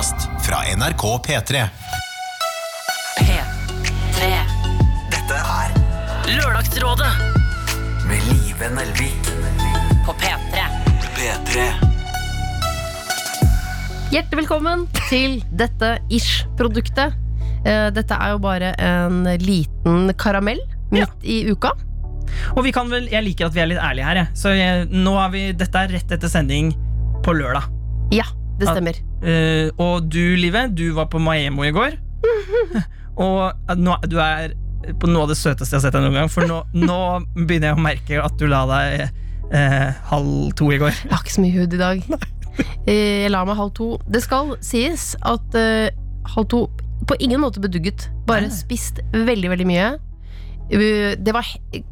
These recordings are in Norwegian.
podkast fra NRK P3. P3. Dette er Lørdagsrådet med Live Nelvik. på P3. P3. Hjertelig velkommen til dette Ish-produktet. Eh, Dette er jo bare en liten karamell midt i uka. Og vi kan vel, jeg liker at vi er litt ærlige her. Jeg. Så jeg, nå er vi, dette er rett etter sending på lørdag. Ja, det stemmer. Eh, og du, Live, du var på Maemmo i går. og eh, nå, du er på noe av det søteste jeg har sett deg noen gang. For nå, nå begynner jeg å merke at du la deg eh, halv to i går. Jeg har ikke så mye hud i dag. Eh, Jeg la meg halv to. Det skal sies at eh, halv to på ingen måte bedugget. Bare Nei. spist veldig, veldig mye. Eh, Det var,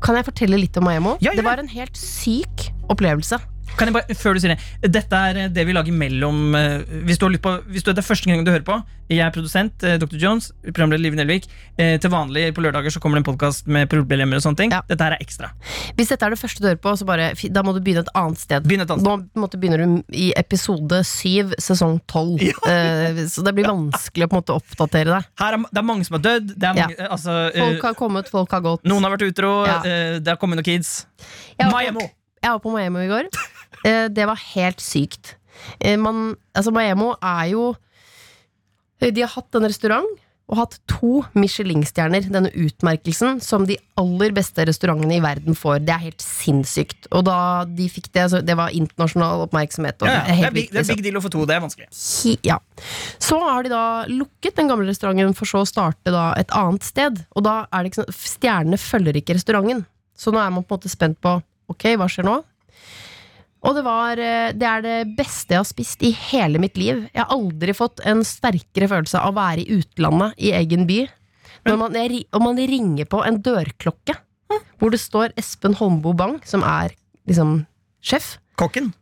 kan jeg fortelle litt om Maemmo? Ja, ja. Det var en helt syk opplevelse. Kan jeg bare, før du sier det Dette er eh, det vi lager mellom eh, Hvis du på Hvis du er det første gang du hører på Jeg er produsent, eh, Dr. Jones, programleder Liv Nelvik. Til vanlig på lørdager så kommer det en podkast med problemer og sånne ting. Ja. Dette her er ekstra. Hvis dette er det første du hører på, så bare, da må du begynne et annet sted. Begynne et annet Nå på måte begynner du i episode syv, sesong tolv. Eh, så det blir vanskelig å på en måte oppdatere deg. Her er, det er mange som har dødd. Det er Ja. altså, Folk har kommet, folk har gått. noen har vært utro. Ja. eh, det har kommet noen kids. Jeg var på-! Jeg var på Miami i går. Eh, det var helt sykt. Eh, man, altså Maemo er jo eh, De har hatt en restaurant og hatt to Michelin-stjerner, denne utmerkelsen, som de aller beste restaurantene i verden får. Det er helt sinnssykt. Og da de fikk det, så det var internasjonal oppmerksomhet. Ja, ja. det er big, det er big deal å få to. Det er vanskelig. Ja. Så har de da lukket den gamle restauranten for så å starte da et annet sted. Og da er det ikke sånn Stjernene følger ikke restauranten. Så nå er man på en måte spent på Ok, hva skjer nå? Og det var eh, Det er det beste jeg har spist i hele mitt liv. Jeg har aldri fått en sterkere følelse av å være i utlandet, i egen by. Når man, er, og man ringer på en dørklokke hvor det står Espen Holmboe Bang, som er liksom sjef. Kokken.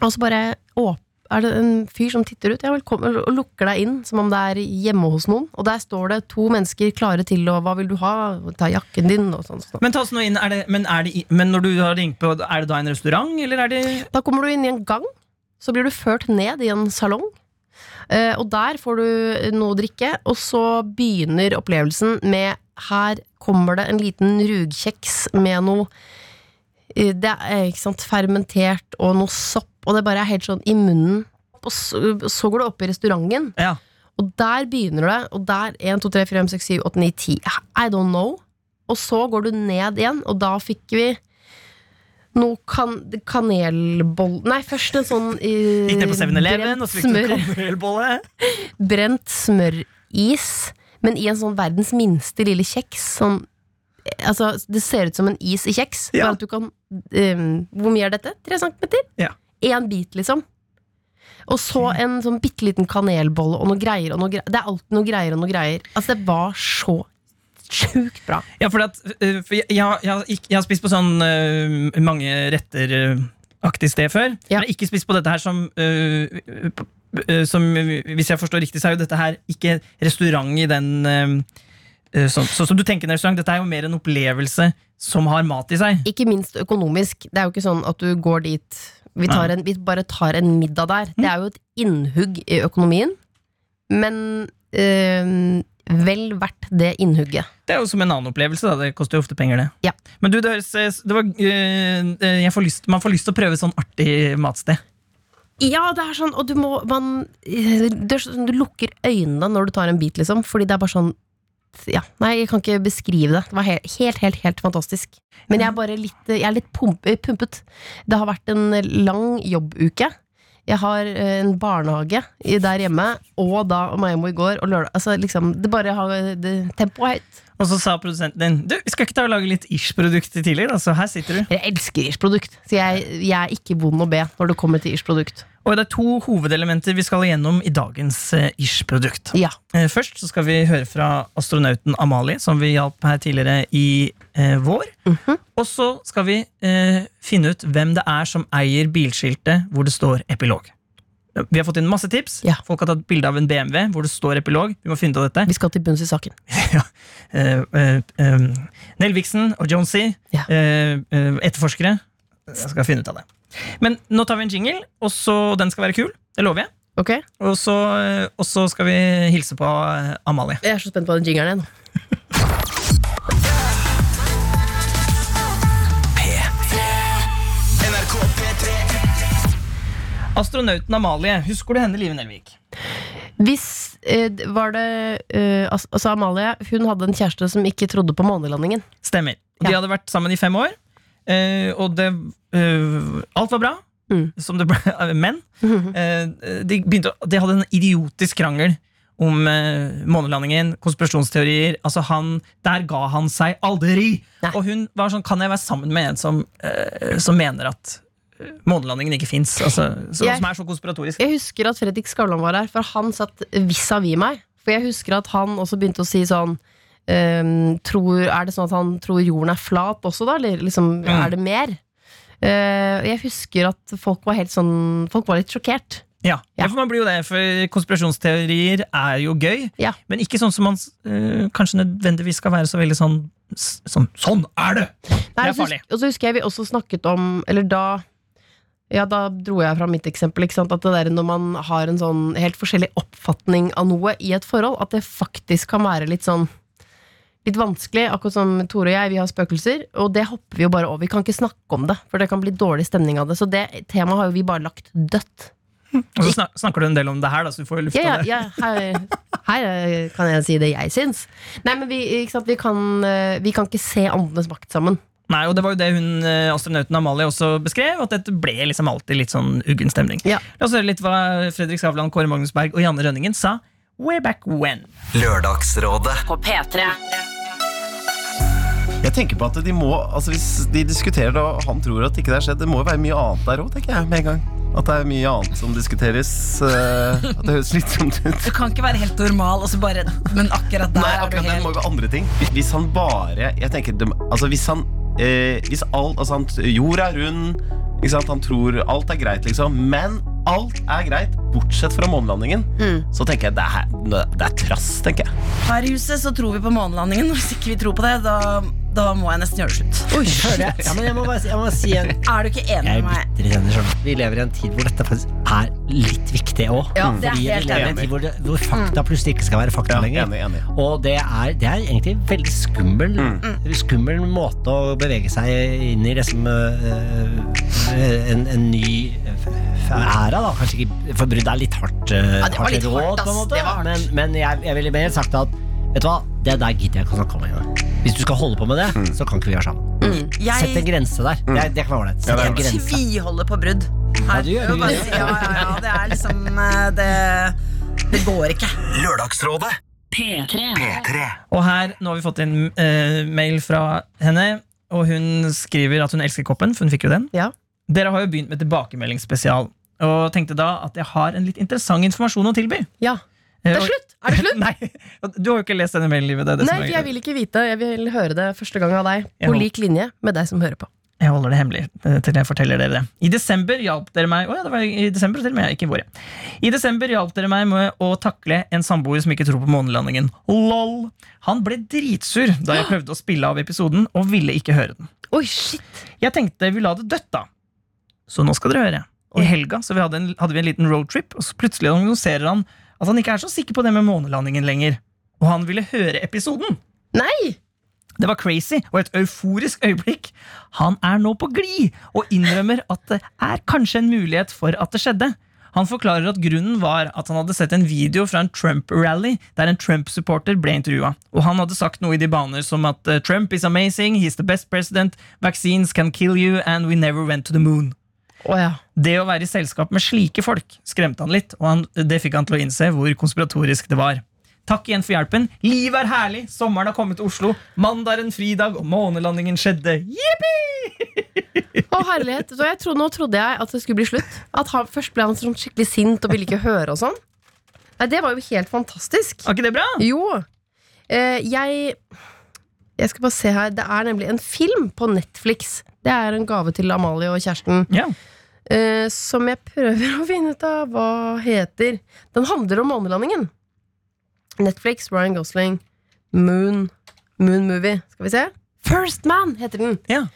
Og så bare å, er det en fyr som titter ut ja, velkommen, og lukker deg inn som om det er hjemme hos noen. Og der står det to mennesker klare til å Hva vil du ha? Ta jakken din, og sånn. sånn. Men ta oss nå inn, er det, men, er det, men når du har ringt på, er det da en restaurant, eller er det Da kommer du inn i en gang, så blir du ført ned i en salong. Eh, og der får du noe å drikke, og så begynner opplevelsen med Her kommer det en liten rugkjeks med noe eh, Det er ikke sant, fermentert og noe sopp, og det bare er helt sånn i munnen. Og så, så går du opp i restauranten, Ja. og der begynner det. Og der 1, 2, 3, 4, 5, 6, 7, 8, 9, 10 I don't know. Og så går du ned igjen, og da fikk vi noe kan kanelboll Nei, først en sånn eh, Gikk ned på 7-Eleven og brent så fikk du smør, kanelbolle? brent smøris, men i en sånn verdens minste lille kjeks. Sånn, altså, det ser ut som en is i kjeks. Ja. Bare at du kan um, Hvor mye er dette? Tre centimeter? Ja. Én bit, liksom. Og så en sånn bitte liten kanelbolle og noe greier og noe greier. Det er alltid noe greier og noe greier. Altså, det var så sjukt bra. Ja, for, at, øh, for jeg, jeg, jeg, jeg har spist på sånn uh, mange retter-aktig sted før. Ja. Men jeg har ikke spist på dette her som uh, som, Hvis jeg forstår riktig, så er jo dette her ikke restaurant i den Sånn sånn som du tenker en restaurant. Dette er jo mer en opplevelse som har mat i seg. Ikke minst økonomisk. Det er jo ikke sånn at du går dit Vi, tar en, vi bare tar en middag der. Det er jo et innhugg i økonomien, men øh, vel verdt det innhugget. Det er jo som en annen opplevelse. Da. Det koster jo ofte penger, det. Ja. Men du, det høres øh, det var, øh, får lyst, Man får lyst til å prøve sånn artig matsted. Ja, det er sånn, og du må man, eh, det er sånn, Du lukker øynene når du tar en bit, liksom, fordi det er bare sånn ja, Nei, jeg kan ikke beskrive det. Det var helt, helt, helt, helt fantastisk. Men jeg er bare litt, jeg er litt pump, pumpet. Det har vært en lang jobbuke. Jeg har eh, en barnehage der hjemme, og da Maimo i går og lørdag. Altså, liksom, det bare har det, Tempoet er høyt. Og så sa produsenten din Du, skal ikke ta og lage litt Ish-produkt tidligere. Så her sitter du. Jeg elsker Ish-produkt, så jeg, jeg er ikke vond å be når det kommer til Ish-produkt. Og det er to hovedelementer vi skal igjennom i dagens eh, Ish-produkt. Ja. Eh, Først så skal vi høre fra astronauten Amalie, som vi hjalp her tidligere i eh, vår. Mhm. Og så skal vi eh, finne ut hvem det er som eier bilskiltet hvor det står epilog. Vi har fått inn masse tips. Ja. Folk har tatt bilde av en BMW hvor det står epilog. Vi må finne ut av dette. Vi skal til bunns i saken. ja. uh, uh, eh, Nelviksen og Jonesy, Ja. uh, eh, etterforskere, jeg skal finne ut av det. Men nå tar vi en jingle, og så den skal være kul. Det lover jeg. Okay. Og så, eh, og så skal vi hilse på eh, Amalie. Jeg er så spent på den jingeren igjen. Astronauten Amalie, husker du henne, Live Nelvik? Hvis eh, var det eh, Altså Amalie hun hadde en kjæreste som ikke trodde på månelandingen. Stemmer. De Ja. hadde vært sammen i fem år, eh, og det eh, Alt var bra, Mm. som det ble. Men eh, de, begynte, å- de hadde en idiotisk krangel om eh, månelandingen, konspirasjonsteorier. Altså han, Der ga han seg aldri! Nei. Og hun var sånn Kan jeg være sammen med en som, eh, som mener at månelandingen ikke fins? Altså, som er så konspiratorisk. Jeg husker at Fredrik Skavlan var her, for han satt vis-à-vis meg. For jeg husker at han også begynte å si sånn um, tror, Er det sånn at han tror jorden er flat også, da? Eller liksom, Mm. er det mer? Uh, jeg husker at folk var helt sånn Folk var litt sjokkert. Ja, Ja. for man blir jo det, for konspirasjonsteorier er jo gøy, Ja. men ikke sånn som man eh, kanskje nødvendigvis skal være så veldig sånn Sånn, sånn er det! Nei, Det er farlig. Og så husker jeg vi også snakket om Eller da ja, da dro jeg fra mitt eksempel. At det der Når man har en sånn helt forskjellig oppfatning av noe i et forhold, at det faktisk kan være litt sånn Litt vanskelig. Akkurat som Tore og jeg, vi har spøkelser, og det hopper vi jo bare over. Vi kan ikke snakke om det, for det kan bli dårlig stemning av det. Så det temaet har jo vi bare lagt dødt. Og så snakker du en del om det her, da, så du får lufta Ja, ja, det. ja her, her kan jeg si det jeg syns. Nei, men vi? Vi, kan, eh, vi kan ikke se åndenes makt sammen. Nei, og det var jo det hun, eh, astronauten Amalie også beskrev, at dette ble liksom alltid litt sånn uggen stemning. Ja. La oss høre litt hva Fredrik Skavlan, Kåre Magnus Berg og Janne Rønningen sa way back when. Lørdagsrådet På P3. Jeg tenker på at de må Altså Hvis de diskuterer det, og han tror at ikke det er skjedd, det må jo være mye annet der òg, tenker jeg med en gang. At det er mye annet som diskuteres. Uh, at det høres slitsomt ut. Du kan ikke være helt normal, og så bare Men akkurat der Nei, er du akkurat der helt må jo være andre ting. Hvis han bare Jeg tenker Altså Hvis han eh, Hvis alt Altså han, Jorda er rund, ikke sant? han tror alt er greit, liksom. Men alt er greit, bortsett fra månelandingen. Så tenker jeg det er, det er trass, tenker jeg. Her i huset så tror vi på månelandingen. Hvis ikke vi tror på det, da, da må jeg nesten gjøre det slutt. Oi? Ja, men jeg må bare jeg må si en Er du ikke enig Jeg er med meg? bitter i denne skjønner. Vi lever i en tid hvor dette faktisk er litt viktig òg. Ja, det er Fordi vi lever i en enig. tid hvor, det, hvor fakta plutselig ikke skal være fakta Ja, lenger. enig, enig. Og det er, det er egentlig en veldig skummel Skummel måte å bevege seg inn i liksom, øh, øh, en, en ny øh, æra, da. Kanskje ikke For brudd er litt hardt, øh, Ja, det var litt hardt, ass. Det var hardt. Men, men jeg, jeg ville mer sagt at Vet du hva, det der gidder jeg ikke å snakke om engang. Hvis du skal holde på med det, så kan ikke vi være sammen. Sett en grense der. Det, det kan være ålreit. Ja, er tviholder på brudd. Ja, du gjør Jeg det. ja, ja, ja, det er liksom eh, Det, det går ikke. Lørdagsrådet P3. P3 Og her, nå har vi fått en uh, mail fra henne, og hun skriver at hun elsker koppen, for hun fikk jo den. Ja. Dere har jo begynt med tilbakemeldingsspesial, og tenkte da at jeg har en litt interessant informasjon å tilby. Ja. Det er slutt! Er det slutt? Nei, du har jo ikke lest denne mailen, Livet. Det det Nei, jeg vil ikke vite. Jeg vil høre det første gang av deg. På lik linje med deg som hører på. Jeg holder det hemmelig eh, til jeg forteller dere det. I desember hjalp dere meg oh ja, det var i desember til og med, ikke i vår. I desember hjalp dere meg med å takle en samboer som ikke tror på månelandingen. LOL! Han ble dritsur da jeg prøvde å spille av episoden, og ville ikke høre den. Oi, shit! Jeg tenkte vi la det dødt, da. Så nå skal dere høre. I helga så vi hadde, en, hadde vi en liten roadtrip, og så plutselig annonserer han at han ikke er så sikker på det med månelandingen lenger. Og han ville høre episoden. Nei! Det var crazy og et euforisk øyeblikk. Han er nå på glid og innrømmer at det er kanskje en mulighet for at det skjedde. Han forklarer at grunnen var at han hadde sett en video fra en Trump-rally der en Trump-supporter ble intervjua. Og han hadde sagt noe i de baner som at eh, Trump is amazing, he's the best president, vaccines can kill you, and we never went to the moon. Å ja. Det å være i selskap med slike folk skremte han litt, og han, det fikk han til å innse hvor konspiratorisk det var. Takk igjen for hjelpen. Livet er herlig, sommeren har kommet til Oslo. Mandag er en fridag, og månelandingen skjedde. Jippi! Å, herlighet. Så jeg trodde, nå trodde jeg at det skulle bli slutt. At han, Først ble han sånn skikkelig sint og ville ikke høre og sånn. Nei, Det var jo helt fantastisk. Var ikke det bra? Jo. Eh, jeg Jeg skal bare se her. Det er nemlig en film på Netflix. Det er en gave til Amalie og kjæresten. Ja. Eh, som jeg prøver å finne ut av hva heter. Den handler om månelandingen. Netflix, Ryan Gosling, Moon Moon Movie. Skal vi se. First Man heter den. Ja.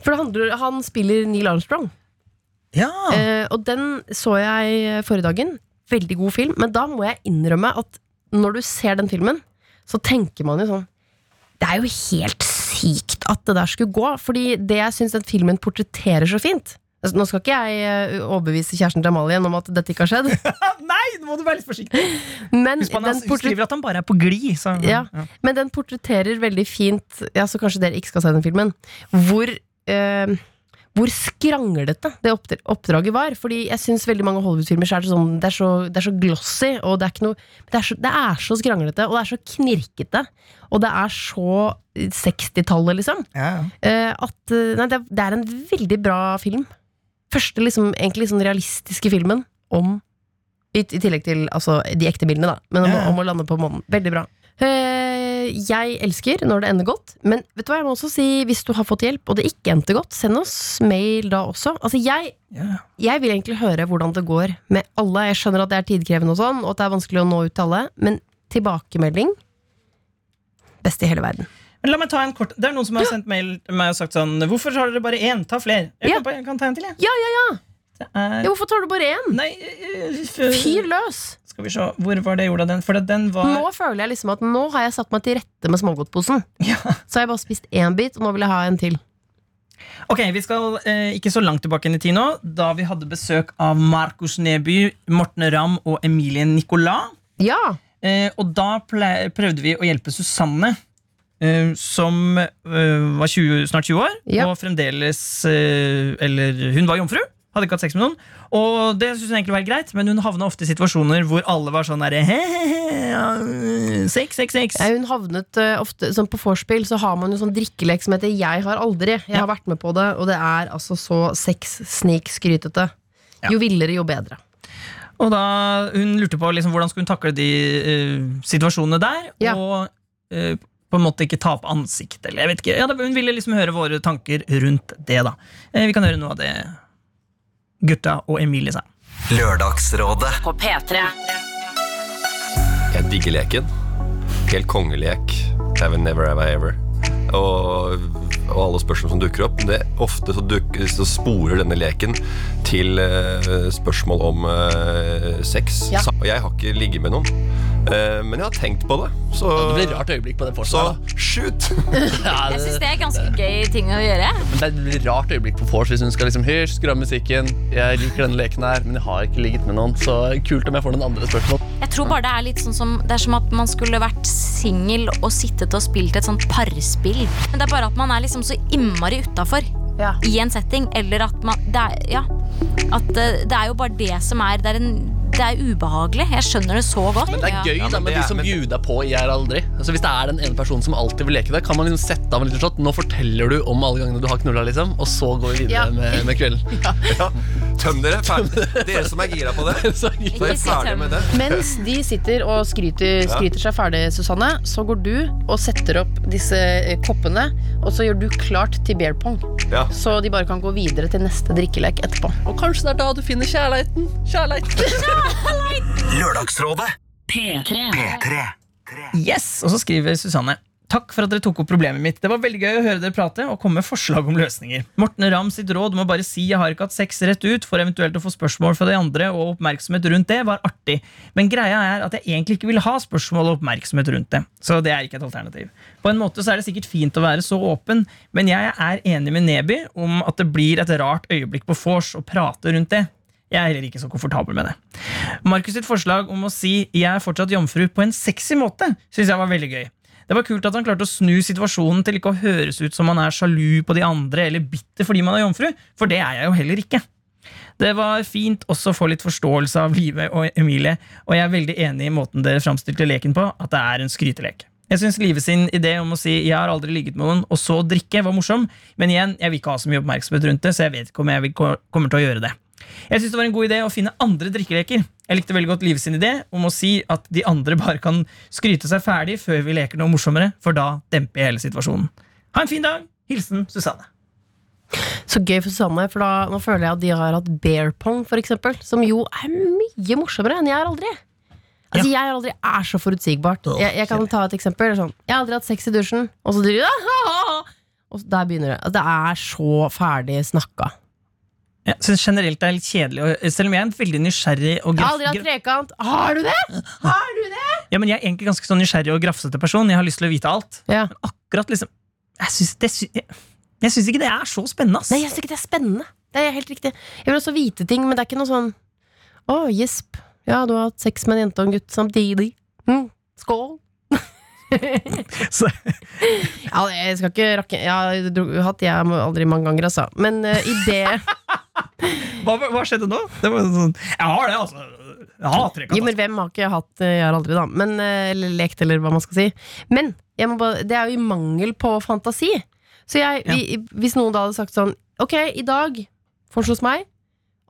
For det handler, han spiller Neil Armstrong. ja. Eh, og den så jeg forrige dagen. veldig god film, men da må jeg innrømme at når du ser den filmen, så tenker man jo sånn Det er jo helt sykt at det der skulle gå, fordi det jeg syns den filmen portretterer så fint altså, Nå skal ikke jeg eh, overbevise kjæresten til Amalie om at dette ikke har skjedd, Nei, nå må du være litt forsiktig! men Husk på, han skriver at han bare er på glid. Så, Ja. men den portretterer veldig fint Ja, så kanskje dere ikke skal se den filmen Hvor eh, hvor skranglete det oppdraget var. Fordi jeg syns veldig mange Hollywood-filmer er sånn, det, er så, det er så glossy, og det er, ikke noe, det, er så, det er så skranglete, og det er så knirkete. Og det er så 60-tallet, liksom. Ja, ja. eh, at eh, nei, det, det er en veldig bra film. Første liksom, egentlig sånn realistiske filmen om I, i tillegg til altså, de ekte bildene, da. Men om, Ja, om å lande på månen. Veldig bra. Eh, jeg elsker når det ender godt, men vet du hva jeg må også si hvis du har fått hjelp og det ikke endte godt, send oss mail da også. Altså jeg, Ja. jeg vil egentlig høre hvordan det går med alle. Jeg skjønner at det er tidkrevende og sånn, og at det er vanskelig å nå ut til alle, men tilbakemelding Best i hele verden. Men la meg ta en kort Det er noen som har sendt mail til meg og sagt sånn Hvorfor har dere bare én? Ta flere. Jeg, kan, jeg kan ta en til, jeg. Ja, ja, ja! Det er, ja hvorfor tar du bare én? Nei, øh, Fyr løs! Skal vi se, hvor var det jeg gjorde av den? For den var Nå føler jeg liksom at nå har jeg satt meg til rette med smågodtposen. ja. Så har jeg bare spist én bit, og nå vil jeg ha en til. Ok, Vi skal eh, ikke så langt tilbake inn i tid nå, da vi hadde besøk av Markus Neby, Morten Ramm og Emilie Nicolas. Ja! Eh, og da prøvde vi å hjelpe Susanne, eh, som eh, var 20, snart 20 år, Ja. og fremdeles eh, Eller hun var jomfru. Hadde ikke hatt sex med noen. Og det synes hun egentlig var greit, men hun havna ofte i situasjoner hvor alle var sånn derre ja, Sex, sex, sex. Ja, hun havnet uh, ofte sånn På vorspiel så har man jo sånn drikkelek som heter Jeg har aldri. Jeg har vært med på det, og det er altså så sex, snik, skrytete. Jo villere, jo bedre. Og da hun lurte på liksom, hvordan skulle hun takle de uh, situasjonene der, Ja. og eh, på en måte ikke ta opp ansiktet. Eller jeg vet ikke. Ja, hun ville liksom høre våre tanker rundt det. da eh, Vi kan høre noe av det gutta og Emilie sa. Lørdagsrådet. På P3. Jeg digger leken. Helt kongelek. Have never have I ever. Og, og alle spørsmål som dukker opp. Det, ofte så, dukker, så sporer denne leken til uh, spørsmål om uh, sex. Ja. Og jeg har ikke ligget med noen. Uh, men jeg har tenkt på det. Så, Det blir rart øyeblikk på det så shoot! Ja, Jeg syns det, er ganske gøy ting å gjøre. men det blir rart øyeblikk på vors hvis hun skal liksom Hysj, skru av musikken. Jeg liker denne leken her, men jeg har ikke ligget med noen. Så kult om jeg får noen andre spørsmål. Jeg tror bare Det er litt sånn som Det er som at man skulle vært singel og sittet og spilt et sånt parspill. Men det er bare at man er liksom så innmari utafor Ja. i en setting. Eller at man det er, Ja. At eh, det er jo bare det som er Det er, en, det er ubehagelig. Jeg skjønner det så godt. Men det er gøy Ja, da med de som bjuder på i Er aldri. Altså Hvis det er den ene personen som alltid vil leke det, kan man liksom sette av en liten shot. Nå forteller du om alle gangene du har knulla, liksom, og så går vi videre Ja. med, med kvelden. Tøm dere. Ferdig. Dere som er gira på det. Så, Så er Ikke si ferdig tøm. med det. Mens de sitter og skryter, skryter seg ferdig, Susanne, så går du og setter opp disse eh, koppene, og så gjør du klart til beer pong. Ja. Så de bare kan gå videre til neste drikkelek etterpå. og kanskje det er da du finner kjærligheten. Kjærligheten. Lørdagsrådet. P3. P3. Yes, Og så skriver Susanne Takk for at dere tok opp problemet mitt. Det var veldig gøy å høre dere prate og komme med forslag om løsninger. Morten Ramm sitt råd om å bare si 'jeg har ikke hatt sex' rett ut, for eventuelt å få spørsmål fra de andre og oppmerksomhet rundt det, var artig. Men greia er at jeg egentlig ikke vil ha spørsmål og oppmerksomhet rundt det. Så det er ikke et alternativ. På en måte så er det sikkert fint å være så åpen, men jeg er enig med Neby om at det blir et rart øyeblikk på vors å prate rundt det. Jeg er heller ikke så komfortabel med det. Markus sitt forslag om å si 'jeg er fortsatt jomfru' på en sexy måte, syns jeg var veldig gøy. Det var kult at han klarte å snu situasjonen til ikke å høres ut som han er sjalu på de andre eller bitter fordi man er jomfru, for det er jeg jo heller ikke. Det var fint også å få litt forståelse av Live og Emilie, og jeg er veldig enig i måten dere framstilte leken på, at det er en skrytelek. Jeg syns Live sin idé om å si 'jeg har aldri ligget med noen', og så drikke, var morsom, men igjen, jeg vil ikke ha så mye oppmerksomhet rundt det, så jeg vet ikke om jeg kommer til å gjøre det. Jeg synes det var en god idé å finne andre drikkeleker. Jeg likte veldig godt Live sin idé om å si at de andre bare kan skryte seg ferdig før vi leker noe morsommere, for da demper jeg hele situasjonen. Ha en fin dag! Hilsen Susanne. Så gøy for Susanne, for da nå føler jeg at de har hatt bear pong, for eksempel, som jo er mye morsommere enn jeg har aldri. Altså, Jeg har aldri er så forutsigbart. Jeg, jeg kan ta et eksempel. Sånn, jeg har aldri hatt sex i dusjen, og så driver du Og der begynner det. Altså, Det er så ferdig snakka. Jeg synes generelt det er litt kjedelig, og, selv om jeg er en veldig nysgjerrig og graf, aldri hatt trekant. Har du det? Har du det? ja, men Jeg er egentlig ganske sånn nysgjerrig og grafsete person. Jeg har lyst til å vite alt. Ja. Men akkurat liksom Jeg syns, ikke det er så spennende. ass. Nei, jeg syns ikke det er spennende. Det er helt riktig. Jeg vil også vite ting, men det er ikke noe sånn Å, gisp. Ja, du har hatt sex med en jente og en gutt samtidig. Mm, skål. Ja, jeg skal ikke rakke Jeg har hatt jeg aldri mange ganger, altså. Men uh, i det hva, hva skjedde nå? Det var sånn Jeg har det, altså. Jeg hater ikke Jo, men hvem har ikke hatt eh, Jeg har aldri, da. Men, eh, eller lekt, eller hva man skal si. Men jeg må bare, det er jo i mangel på fantasi. Så jeg, Ja. hvis noen da hadde sagt sånn Ok, i dag foreslås meg,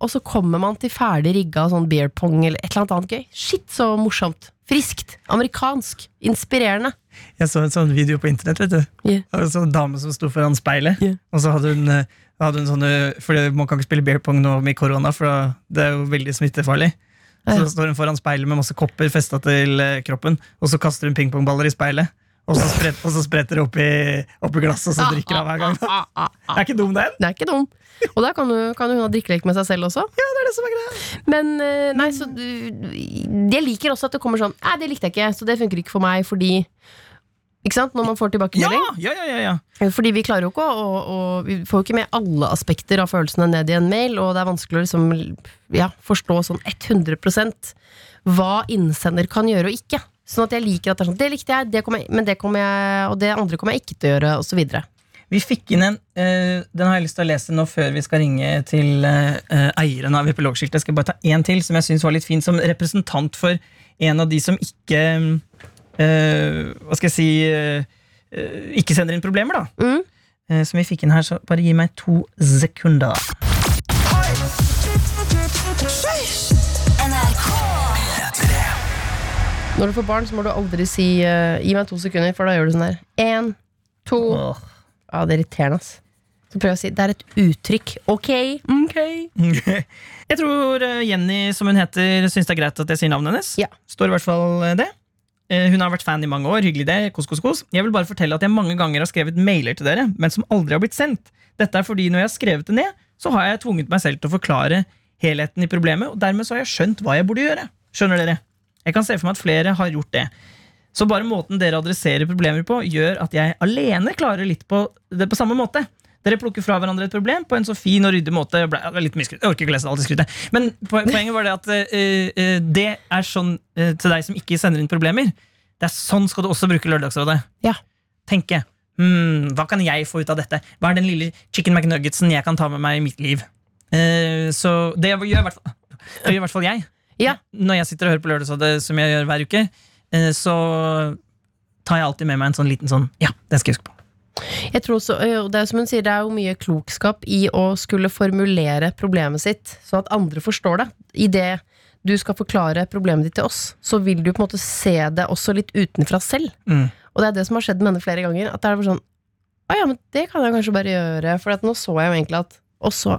og så kommer man til ferdig rigga sånn beer pong eller et eller annet annet gøy. Shit, så morsomt. Friskt. Amerikansk. Inspirerende. Jeg så en sånn video på internett. vet du Yeah. Det var en sånn dame som sto foran speilet, Yeah. og så hadde hun, eh, hadde hun sånne For man kan ikke spille beer pong nå med korona, for det er jo veldig smittefarlig. Så står hun foran speilet med masse kopper festa til eh, kroppen, og så kaster hun pingpongballer i speilet. Og så, spret, og så spretter det opp i, opp i glasset, og så drikker hun hver gang. Ah, ah, ah, ah. Er ikke dum, den? Det er ikke dum. Og der kan, du, kan hun ha drikkelek med seg selv også. Ja, det er det som er greia. Men eh, nei, så du- Jeg liker også at det kommer sånn Nei, det likte jeg ikke, så det funker ikke for meg fordi Ikke sant? Når man får tilbakemelding. ja, ja, ja, ja. Fordi vi klarer jo ikke å, å, å Vi får jo ikke med alle aspekter av følelsene ned i en mail, og det er vanskelig å liksom, ja, forstå sånn 100 hva innsender kan gjøre og ikke. Sånn at jeg liker at det er sånn Det likte jeg, det jeg, men det kommer jeg og det andre kommer jeg ikke til å gjøre, osv. Vi fikk inn en uh, Den har jeg lyst til å lese nå før vi skal ringe til uh, eieren av epilogskiltet. Jeg skal bare ta én til som jeg syns var litt fin, som representant for en av de som ikke uh, Hva skal jeg si Ikke sender inn problemer, da. Mm. Som vi fikk inn her, så bare gi meg to sekunder. Når du får barn, så må du aldri si eh, 'gi meg to sekunder', for da gjør du sånn her. Én, to Åh. Ja, det er irriterende, ass. Så prøv å si det er et uttrykk. Ok, ok. Jeg tror eh, Jenny, som hun heter, syns det er greit at jeg sier navnet hennes. Ja. Står i hvert fall eh, det. Eh, Hun har vært fan i mange år. Hyggelig det. Kos, kos, kos. Jeg vil bare fortelle at jeg mange ganger har skrevet mailer til dere, men som aldri har blitt sendt. Dette er fordi når jeg har skrevet det ned, så har jeg tvunget meg selv til å forklare helheten i problemet, og dermed så har jeg skjønt hva jeg burde gjøre. Skjønner dere? Jeg kan se for meg at flere har gjort det. Så bare måten dere adresserer problemer på, gjør at jeg alene klarer litt på det på samme måte. Dere plukker fra hverandre et problem på en så fin og ryddig måte. Jeg, ble, litt mye skryt. jeg orker ikke lese alt det skrytet. Men poenget var det at uh, det er sånn uh, til deg som ikke sender inn problemer. Det er sånn skal du også bruke Lørdagsrådet. Ja. Tenke hmm, hva kan jeg få ut av dette? Hva er den lille chicken McNuggetsen jeg kan ta med meg i mitt liv? Uh, så det gjør i hvert fall, det gjør i hvert fall jeg. Ja. Når jeg sitter og hører på Lørdagsrådet, som jeg gjør hver uke, eh, så tar jeg alltid med meg en sånn liten sånn Ja, det skal jeg huske på. Jeg tror også, det er som hun sier, det er jo mye klokskap i å skulle formulere problemet sitt, sånn at andre forstår det. I det du skal forklare problemet ditt til oss, så vil du på en måte se det også litt utenfra selv. Mm. Og det er det som har skjedd med henne flere ganger. At det er sånn Å ja, men det kan jeg kanskje bare gjøre, for at nå så jeg jo egentlig at Og så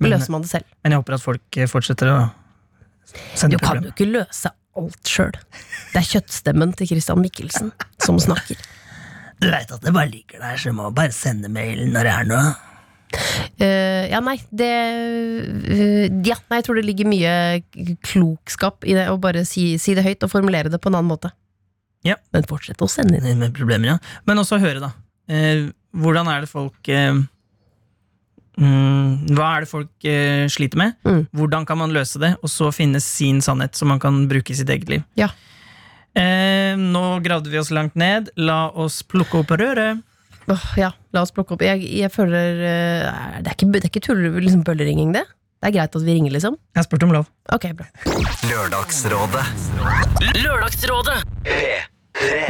løser man det selv. Men jeg håper at folk eh, fortsetter å Du kan jo ikke løse alt sjøl. Det er kjøttstemmen til Christian Mikkelsen som snakker. Du veit at det bare ligger der, så du må bare sende mail når det er noe. Uh, ja, nei, det uh, Ja, nei, jeg tror det ligger mye klokskap i det å bare si, si det høyt og formulere det på en annen måte. Ja. Men fortsett å sende inn. Med problemer, ja. Men også høre, da. Uh, hvordan er det folk eh, mm, Hva er det folk eh, sliter med? Mm. Hvordan kan man løse det? Og så finne sin sannhet som man kan bruke i sitt eget liv. Ja. Eh, nå gravde vi oss langt ned. La oss plukke opp røret. Oh, ja, la oss plukke opp. Jeg, jeg føler uh, Det er ikke, det er ikke tull, liksom bølleringing, det? Det er greit at vi ringer, liksom? Jeg spurt om lov. Ok, bra. Lørdagsrådet. Lørdagsrådet.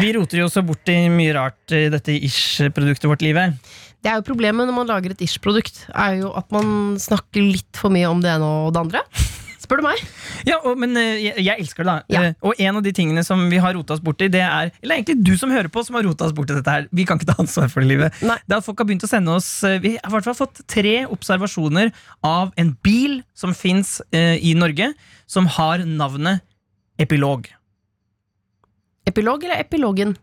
Vi roter jo så bort i mye rart i dette ish-produktet vårt, livet. Det er jo Problemet når man lager et ish-produkt, er jo at man snakker litt for mye om det ene og det andre. Spør du meg? Ja, og, men eh, jeg, jeg elsker det, da. Ja. Eh, og en av de tingene som vi har rota oss borti, det er Eller egentlig du som hører på, som har rota oss borti dette her. Vi kan ikke ta ansvar for det, livet. Nei. Det er at folk har begynt å sende oss eh, Vi har i hvert fall fått tre observasjoner av en bil som fins i Norge, som har navnet Epilog. Epilog eller epilogen?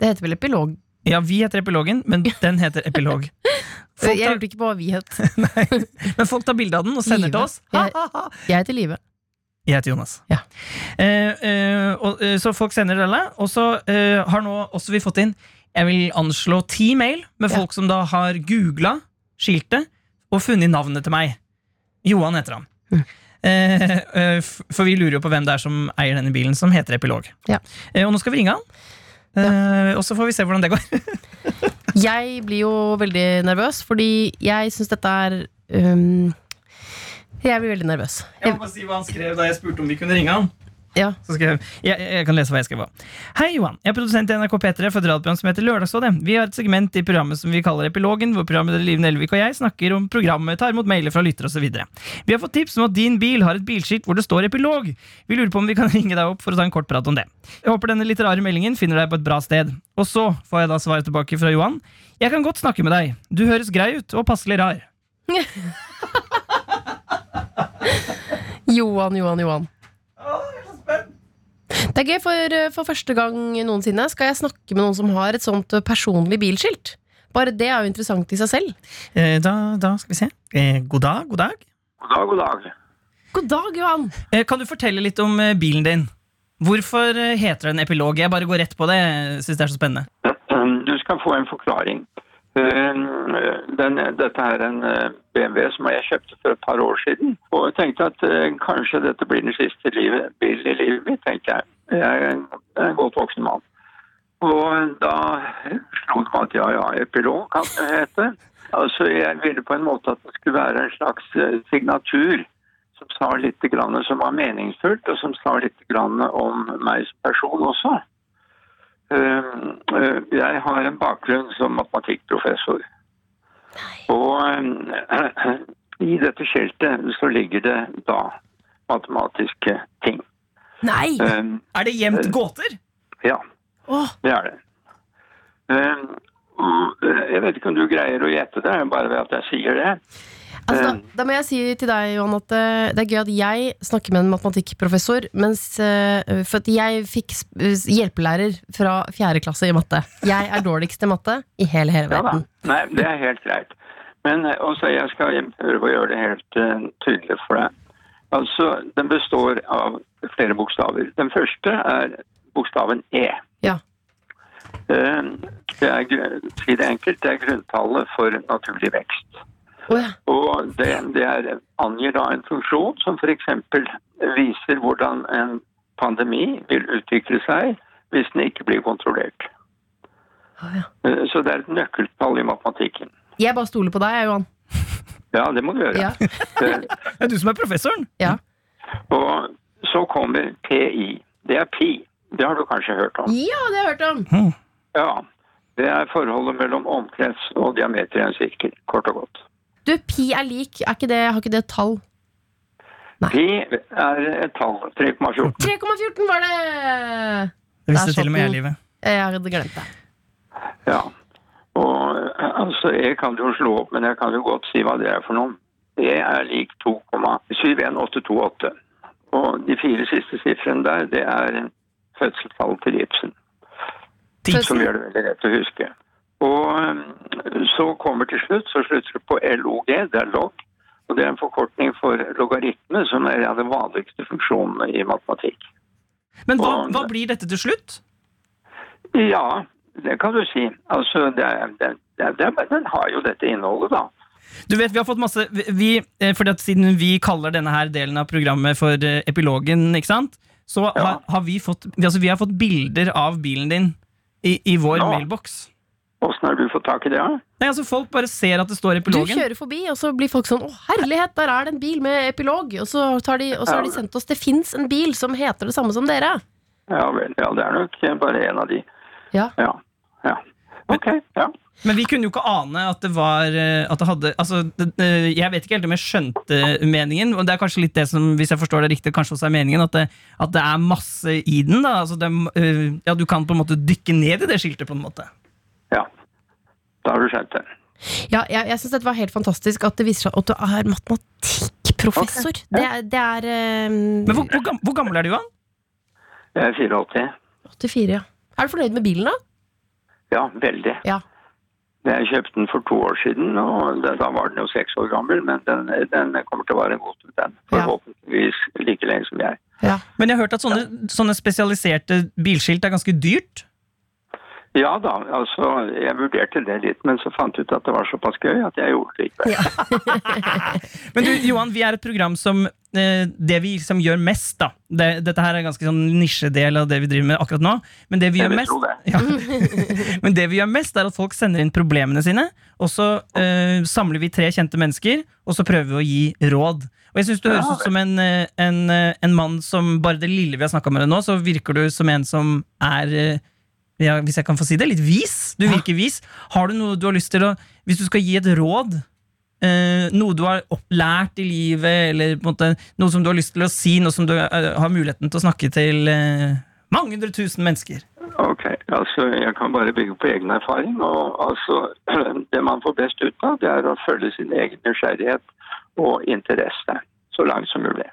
Det heter vel epilog? Ja, vi heter Epilogen, men den heter Epilog. Folk Jeg hørte ikke på hva vi het. men folk tar bilde av den og sender til oss. Ha, ha, ha. Jeg heter Live. Jeg heter Jonas. Ja. Eh, eh, og, eh, så folk sender det. Og så eh, har nå også vi fått inn Jeg vil anslå ti mail med Ja. folk som da har googla skiltet og funnet navnet til meg. Johan heter han. Mm. Eh, eh, for vi lurer jo på hvem det er som eier denne bilen, som heter Epilog. Ja. Og nå skal vi ringe han. Eh, og så får vi se hvordan det går. Jeg blir jo veldig nervøs, fordi jeg syns dette er um, Jeg blir veldig nervøs. Jeg må bare si hva han skrev da jeg spurte om vi kunne ringe han. Ja. Så skrev, jeg, jeg kan lese hva jeg skrev. Hei, Johan. Jeg er produsent i NRK P3 for et radioprogram som heter Lørdagsrådet. Vi har et segment i programmet som vi kaller Epilogen, hvor programmet Liv Nelvik og jeg snakker om programmet, tar imot mailer fra lyttere osv. Vi har fått tips om at din bil har et bilskilt hvor det står Epilog. Vi lurer på om vi kan ringe deg opp for å ta en kort prat om det. Jeg håper denne litterære meldingen finner deg på et bra sted. Og så får jeg da svaret tilbake fra Johan. Jeg kan godt snakke med deg. Du høres grei ut og passelig rar. Johan, Johan, Johan. Det er gøy, for, eh, for første gang noensinne skal jeg snakke med noen som har et sånt eh, personlig bilskilt. Bare det er jo interessant i seg selv. Eh, da, da skal vi se. Eh, god dag, god dag. God dag, god dag. God dag, Johan! Eh, Kan du fortelle litt om eh, bilen din? Hvorfor heter den epilog? Jeg bare går rett på det. Jeg synes det er så spennende. Du skal få en forklaring. Den, dette er en BMW som jeg kjøpte for et par år siden. Og jeg tenkte at kanskje dette blir den siste livet, bil i livet mitt, tenkte jeg. Jeg er en, godt voksen mann. Og da slo det meg at ja, ja, epilog kan det hete. Altså, jeg ville på en måte at det skulle være en slags eh, signatur som sa litt grann som var meningsfullt, og som sa litt grann om meg som person også. Eh, eh, Jeg har en bakgrunn som matematikkprofessor. Og eh, i dette skiltet så ligger det da matematiske ting. Nei! Um, Er det gjemt gåter? Ja, Oh. det er det. Um, eh, Jeg vet ikke om du greier å gjette det, bare ved at jeg sier det. altså, da, Eh. da må jeg si til deg, Johan, at eh, det er gøy at jeg snakker med en matematikkprofessor, mens eh, For at jeg fikk eh, hjelpelærer fra fjerde klasse i matte. Jeg er dårligst i matte i hele, hele Ja da. verden. Nei, det er helt greit. Men eh, også jeg skal prøve å gjøre det helt uh, tydelig for deg. Altså, Den består av flere bokstaver. Den første er bokstaven E. Ja. Eh, Det er, si det enkelt, det er grunntallet for naturlig vekst. Oh, ja. Og det, det er, angir da en funksjon som f.eks. viser hvordan en pandemi vil utvikle seg hvis den ikke blir kontrollert. Oh, ja. Eh, Så det er et nøkkeltall i matematikken. Jeg bare stoler på deg, Johan. Ja, det må du gjøre. Ja. Det er du som er professoren. Ja. Og så kommer PI. Det er pi. Det har du kanskje hørt om. ja, det har jeg hørt om! Ja. Det er forholdet mellom omkrets og diameter i en sirkel, kort og godt. Du, pi er lik. Er ikke det, har ikke det et tall? Pi er et tall. 3,14. 3,14 var det! Det visste til og med jeg. Livet. Jeg hadde glemt det. Ja. Og altså, jeg kan jo slå opp, men jeg kan jo godt si hva det er for noe. Det er lik 2,71828. Og de fire siste sifrene der, det er fødselstallet til Ibsen. Som gjør det veldig lett å huske. Og eh, så kommer til slutt, så slutter det på LOG, det er log. Og det er en forkortning for logaritme, som er en av de vanligste funksjonene i matematikk. Men hva, Og- hva blir dette til slutt? Ja, det kan du si. Altså, det, er- det, det, det, den har jo dette innholdet, da. Du vet, vi har fått masse vi, eh, fordi at Siden vi kaller denne her delen av programmet for eh, epilogen, ikke sant? så har, har vi, fått, altså, vi har fått bilder av bilen din i, i vår Ja. mailboks. Åssen har du fått tak i det? da? Nei, altså Folk bare ser at det står epilogen. Du kjører forbi, og så blir folk sånn 'Å, herlighet, der er det en bil med epilog'. Og så, tar de, og så har de sendt oss 'Det fins en bil som heter det samme som dere'. Ja vel. Ja, det er nok bare en av de. Ja. Ja. Ja. Ok, ja. Men vi kunne jo ikke ane at det var eh, At det hadde Altså, det, Jeg vet ikke helt om jeg skjønte meningen. Og det er kanskje litt det som, hvis jeg forstår det riktig, kanskje også er meningen. At det, at det er masse i den. da altså det, eh, Ja, Du kan på en måte dykke ned i det skiltet. på en måte ja. Da har du skjønt det. Ja, jeg, jeg syns dette var helt fantastisk at det viser seg at du er matematikkprofessor. Det, er- det er um... Men hvor, hvor, gammel, hvor gammel er du, Johan? Jeg er 84. 84, ja. Er du fornøyd med bilen, da? Ja, veldig. Ja. Jeg kjøpte den for to år siden, og da var den jo seks år gammel, men den, den kommer til å være god den. Forhåpentligvis like lenge som jeg. Men jeg har hørt at sånne, sånne spesialiserte bilskilt er ganske dyrt. Ja da, altså jeg vurderte det litt, men så fant jeg ut at det var såpass gøy at jeg gjorde det likevel. Men du, Johan, vi er et program som eh, Det vi liksom gjør mest, da det, Dette her er en ganske sånn nisjedel av det vi driver med akkurat nå. Men det vi Jeg gjør mest det. ja. Men det vi gjør mest, er at folk sender inn problemene sine, og så eh, samler vi tre kjente mennesker, og så prøver vi å gi råd. Og jeg synes du høres ut som en, eh, en, eh, en mann som bare det lille vi har snakka med deg nå, så virker du som en som er ja, Hvis jeg kan få si det, litt vis. Du virker vis. Har du noe du har lyst til å Hvis du skal gi et råd, eh, noe du har opplært i livet, eller på en måte, noe som du har lyst til å si, noe som du eh, har muligheten til å snakke til eh, mange hundre tusen mennesker. Ok, altså jeg kan bare bygge på egen erfaring, og altså det man får best ut av, det er å følge sin egen nysgjerrighet og interesse, så langt som mulig.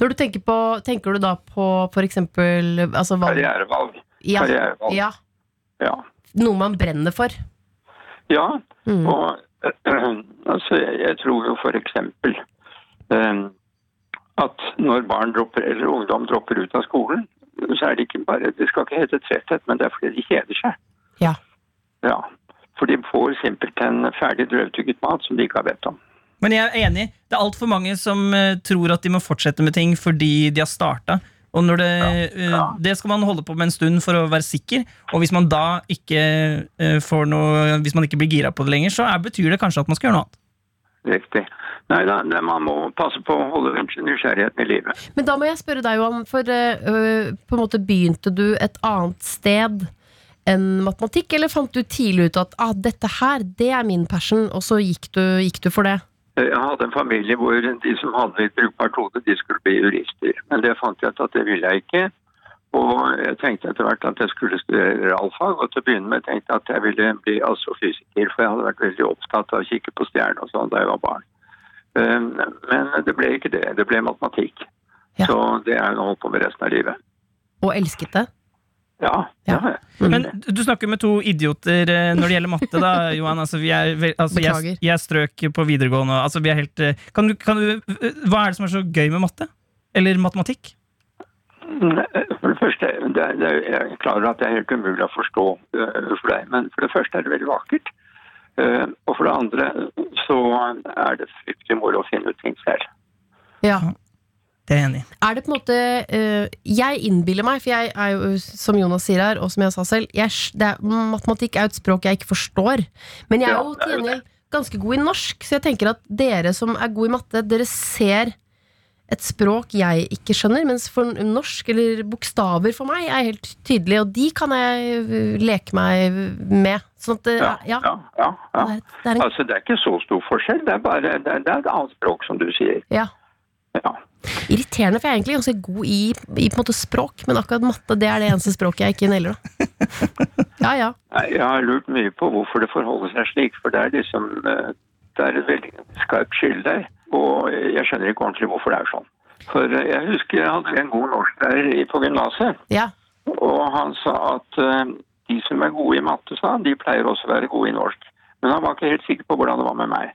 Når du tenker på Tenker du da på eksempel altså, valg- Karrierevalg. Ja, Karrierevalg. ja. Ja. Noe man brenner for. Ja, Mm. og altså, jeg, jeg tror jo for eksempel eh, at når barn dropper, eller ungdom dropper ut av skolen, så er det ikke bare, det skal ikke hete tretthet, men det er fordi de kjeder seg. Ja. Ja, for de får simpelthen ferdig drøvtygget mat som de ikke har bedt om. Men jeg er enig. Det er altfor mange som eh, tror at de må fortsette med ting fordi de har starta. Og når det, ja. det skal man holde på med en stund for å være sikker. Og hvis man da ikke eh, får noe Hvis man ikke blir gira på det lenger, så er, betyr det kanskje at man skal gjøre noe annet. Riktig. Nei da, man må passe på å holde nysgjerrigheten i livet. Men da må jeg spørre deg, Johan, for øh, øh, på en måte begynte du et annet sted enn matematikk, eller fant du tidlig ut at ah, dette her, det er min passion, og så gikk du, gikk du for det? Jeg hadde en familie hvor de som hadde litt brukbart hode, de skulle bli jurister. Men det fant jeg ut at det ville jeg ikke. Og jeg tenkte etter hvert at jeg skulle studere realfag, og til å begynne med tenkte jeg at jeg ville bli astrofysiker, for jeg hadde vært veldig opptatt av å kikke på stjerner og sånn da jeg var barn. Um, Men det ble ikke det. Det ble matematikk. Så det er jeg nå holdt på med resten av livet. Og elsket det? Ja. ja. Men du snakker med to idioter eh, når det gjelder matte, da, Johan. Altså, vi er, altså, jeg, jeg strøk på videregående. Altså, vi er helt, eh, kan du, kan du, eh, hva er det som er så gøy med matte? Eller matematikk? For det første, det er, det er, jeg er klar over at det er helt umulig å forstå for deg, men for det første er det veldig vakkert. Eh, og for det andre så er det fryktelig moro å finne ut ting selv. Ja. Det er jeg enig i. Er det på en måte øh, Jeg innbiller meg, for jeg er jo, som Jonas sier her, og som jeg sa selv, jeg, det er, matematikk er jo et språk jeg ikke forstår. Men jeg er jo til gjengjeld ganske god i norsk, så jeg tenker at dere som er gode i matte, dere ser et språk jeg ikke skjønner, mens for norsk, eller bokstaver for meg, er helt tydelige, og de kan jeg øh, leke meg med. Sånn at, øh, Ja, ja. ja, ja, ja. Det er- det er en- Altså, det er ikke så stor forskjell. Det er bare det er, det er et annet språk, som du sier. Ja. Ja. Irriterende, for jeg er egentlig ganske god i, i på en måte språk, men akkurat matte det er det eneste språket jeg ikke nailer. Ja, ja. Jeg har lurt mye på hvorfor det forholder seg slik, for det er liksom eh, Det er et veldig skarpt skille der. Og jeg skjønner ikke ordentlig hvorfor det er sånn. For eh, jeg husker jeg hadde en god norsklærer i- på gymnaset. Ja. Og han sa at eh, de som er gode i matte, sa han, de pleier også å være gode i norsk. Men han var ikke helt sikker på hvordan det var med meg.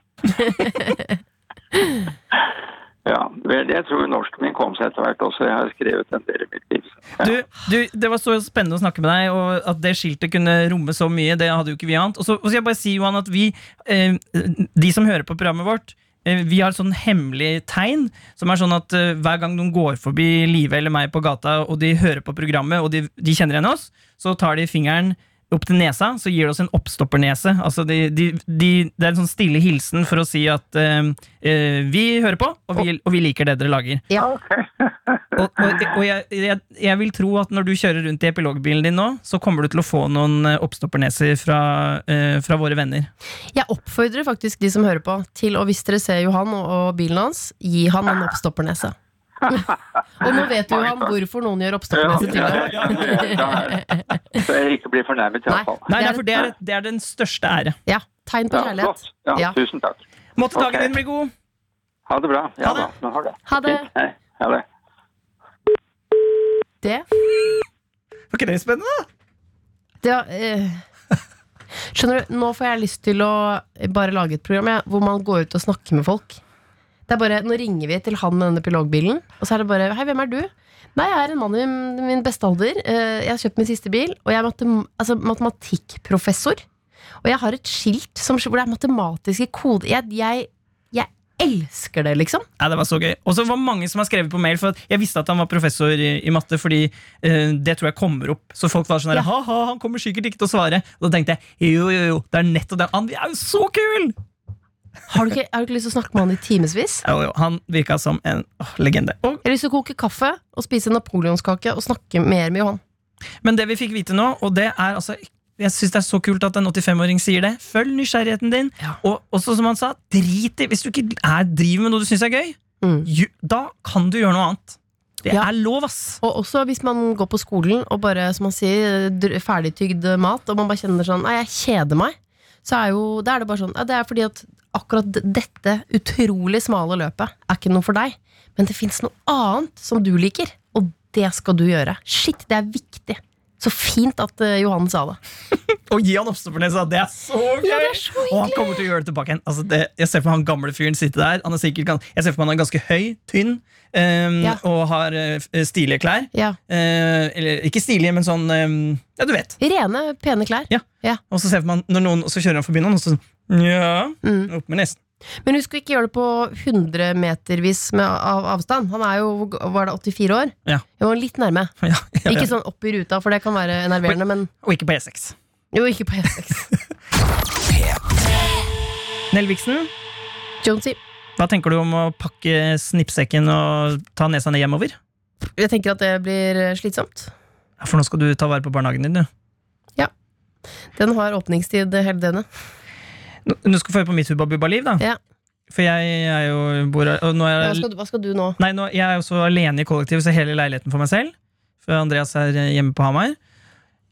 ja, vel, jeg tror norsken min kom seg etter hvert også. Jeg har skrevet en del i mitt liv. Du, du, det var så spennende å snakke med deg, og at det skiltet kunne romme så mye. Det hadde jo ikke vi annet. Og så skal jeg bare si, Johan, at vi, eh, de som hører på programmet vårt, eh, vi har et sånn hemmelig tegn, som er sånn at eh, hver gang noen går forbi Live eller meg på gata, og de hører på programmet, og de, de kjenner igjen oss, så tar de fingeren opp til nesa, så gir det oss en oppstoppernese. Altså de, de, de, det er en sånn stille hilsen for å si at uh, uh, vi hører på, og vi, og vi liker det dere lager. Ja. Og, og, og jeg, jeg, jeg vil tro at når du kjører rundt i epilogbilen din nå, så kommer du til å få noen eh, oppstopperneser fra, uh, fra våre venner. Jeg oppfordrer faktisk de som hører på, til å hvis dere ser Johan og, og bilen hans, gi han en oppstoppernese. Og nå vet du, Johan, hvorfor noen gjør oppstoppernese til deg. Så jeg ikke blir fornærmet, iallfall. Nei, nei, for det er, det er den største ære. Ja, tegn på kjærlighet. Ja, Ja. Tusen takk. Måtte dagen okay. din bli god. Ha det bra. Ja da. nå har det. Ha det. Hei. Ha det. Det Var ikke det spennende? Det var, uh... Skjønner du, Nå får jeg lyst til å bare lage et program jeg, hvor man går ut og snakker med folk. Det er bare, Nå ringer vi til han med denne pilogbilen, og så er det bare Hei, hvem er du? Nei, jeg er en mann i min beste alder. Eh, Jeg har kjøpt min siste bil, og jeg er matem altså, matematikkprofessor. Og jeg har et skilt som, hvor det er matematiske koder. Jeg, jeg, jeg elsker det, liksom. Ja, det var så gøy. Og så var det mange som har skrevet på mail, for jeg visste at han var professor i, i matte, fordi uh, det tror jeg kommer opp. Så folk var sånn Ja. ha-ha, han kommer sikkert ikke til å svare. Og da tenkte jeg, jo, jo, jo, det er nettopp det. Han er jo så kul! Har du ikke, har du ikke lyst til å snakke med han i timevis? Jo, jo, han virka som en åh, legende. Og, Jeg har lyst til å koke kaffe og spise napoleonskake og snakke mer med Johan. men det vi fikk vite nå, og det er altså jeg synes det er så kult at en 85-åring sier det. Følg nysgjerrigheten din. Og også som han sa, drit i Hvis du ikke er, driver med noe du syns er gøy, ju- da kan du gjøre noe annet. Det Ja. er lov, ass. Og også hvis man går på skolen og bare, som man sier, dr- ferdigtygd mat, og man bare kjenner sånn Nei, jeg kjeder meg. Så er jo, da er det bare sånn ja, Det er fordi at akkurat dette utrolig smale løpet er ikke noe for deg. Men det fins noe annet som du liker, og det skal du gjøre. Shit, det er viktig. Så fint at eh, Johan sa det. Og gi han oppstoppernesa. Det er så gøy! Ja, det er så og han kommer til å gjøre det tilbake igjen. Altså, det, jeg ser for meg han gamle fyren sitte der. Han er sikkert, jeg ser for meg han er ganske høy, tynn, Um, Ja. og har uh, stilige klær. Ja. Uh, eller ikke stilige, men sånn um, Ja, du vet. Rene, pene klær. Ja. Og så ser meg når noen, så kjører han forbi noen, og så ja, Mm. opp med nesen. Men husk å ikke gjøre det på 100 metervis med av avstand. Han er jo var det 84 år. Ja. Jeg var litt nærme. Ja, ja, Ikke sånn opp i ruta, for det kan være enerverende, men Og ikke på E6. Jo, ikke på E6. Nelviksen, Jonesy. hva tenker du om å pakke snippsekken og ta nesa ned hjemover? Jeg tenker at det blir slitsomt. Ja, For nå skal du ta vare på barnehagen din, du. Den har åpningstid hele døgnet. Nå- Du skal få høre på mitt Hubba Bubba-liv, da. Ja. For jeg er jo bor, og nå er Hva jeg, skal, du, hva skal du nå? Nei, nå, jeg er jo så alene i kollektivet, så hele leiligheten for meg selv. For Andreas er hjemme på Hamar.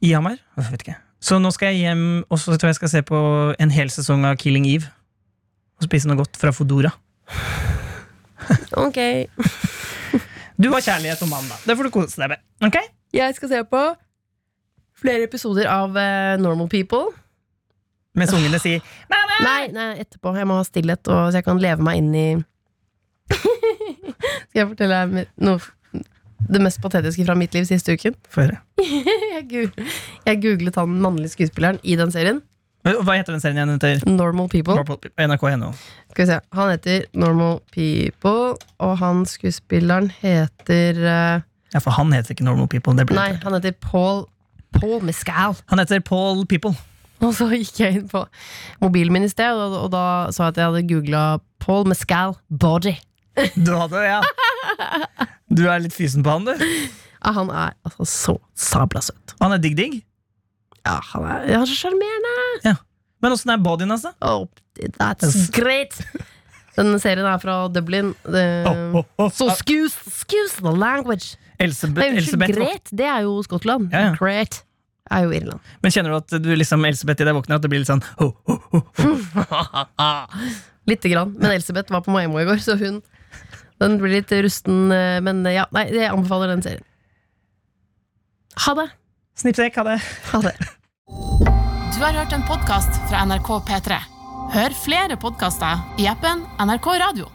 I Hamar? Jeg vet ikke. Så nå skal jeg hjem, og så tror jeg skal se på en hel sesong av Killing Eve. Og spise noe godt fra Fodora. Ok. Du har kjærlighet og mann, da. Det får du kose deg med. Ok? Jeg skal se på flere episoder av uh, Normal People. Mens ungene sier Nei, nei, etterpå. Jeg må ha stillhet, og, så jeg kan leve meg inn i Skal jeg fortelle deg noe det mest patetiske fra mitt liv siste uken? Få høre. jeg, googlet han mannlige skuespilleren i den serien. Hva heter den serien igjen? Heter Normal People. NRK.no. Skal vi se. Han heter Normal People, og han skuespilleren heter uh... Ja, for han heter ikke Normal People. Det blir Nei, han heter Paul Paul Mescal. Han heter Paul People. Og så gikk jeg inn på mobilen min i sted, og, og da sa jeg at jeg hadde googla Paul Mescal body. Du hadde, ja. Du er litt fysen på han, du. Ja, han er altså så sabla søt. Han er digg-digg. Ja, han er, han er så sjarmerende. Ja. Men åssen er bodyen hans, da? Oh, that's great! Den serien er fra Dublin. Oh, oh, oh. Så excuse, excuse the language! Elsebeth, Elsebeth Great, det er jo Skottland. Ja, ja. Great er jo Irland. Men kjenner du at du liksom Elsebeth i deg våkner, at det blir litt sånn ho, ho, ho. Lite grann. Men Elsebeth var på Maimo i går, så hun Den blir litt rusten. eh, Men ja, nei, jeg anbefaler den serien. Ha det! Snippsekk, ha det. Ha det. Du har hørt en podkast fra NRK P3. Hør flere podkaster i appen NRK Radio.